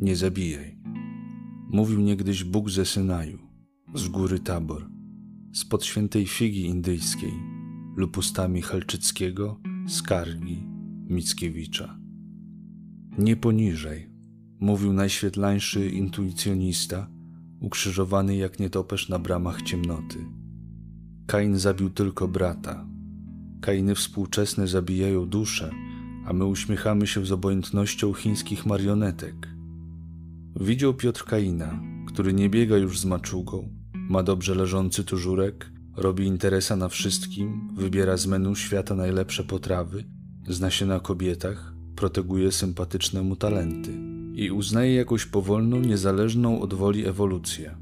nie zabijaj. Mówił niegdyś Bóg ze Synaju, z góry Tabor, spod świętej figi indyjskiej lub ustami Helczyckiego, Skargi, Mickiewicza. Nie poniżej, mówił najświetlańszy intuicjonista, ukrzyżowany jak nietoperz na bramach ciemnoty. Kain zabił tylko brata. Kainy współczesne zabijają duszę, a my uśmiechamy się z obojętnością chińskich marionetek. Widział Piotr Kaina, który nie biega już z maczugą, ma dobrze leżący tużurek, robi interesa na wszystkim, wybiera z menu świata najlepsze potrawy, zna się na kobietach, proteguje sympatyczne mu talenty i uznaje jakąś powolną, niezależną od woli ewolucję.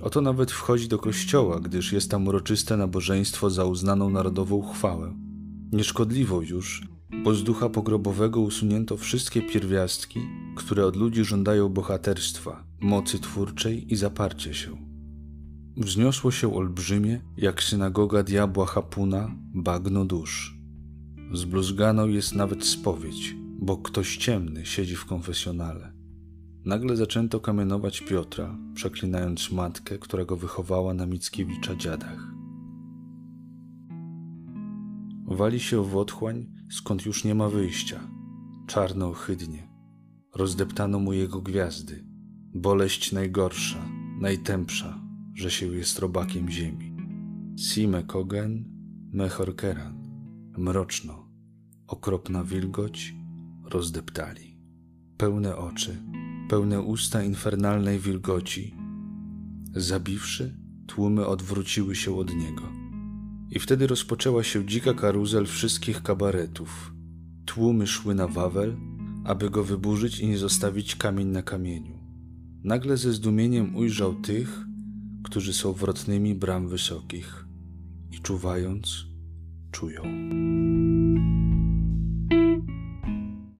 Oto nawet wchodzi do kościoła, gdyż jest tam uroczyste nabożeństwo za uznaną narodową chwałę. Nieszkodliwą już, bo z ducha pogrobowego usunięto wszystkie pierwiastki, które od ludzi żądają bohaterstwa, mocy twórczej i zaparcia się. Wzniosło się olbrzymie, jak synagoga diabła Hapuna, bagno dusz. Zbluzganą jest nawet spowiedź, bo ktoś ciemny siedzi w konfesjonale. Nagle zaczęto kamienować Piotra, przeklinając matkę, która go wychowała na Mickiewicza dziadach. Wali się w otchłań, skąd już nie ma wyjścia. Czarno ohydnie. Rozdeptano mu jego gwiazdy. Boleść najgorsza, najtępsza, że się jest robakiem ziemi. Sime Kogen, Mechorkeran. Mroczno, okropna wilgoć, rozdeptali. Pełne oczy, pełne usta infernalnej wilgoci. Zabiwszy, tłumy odwróciły się od niego. I wtedy rozpoczęła się dzika karuzel wszystkich kabaretów. Tłumy szły na Wawel, aby go wyburzyć i nie zostawić kamień na kamieniu. Nagle ze zdumieniem ujrzał tych, którzy są wrotnymi bram wysokich i czuwając, czują.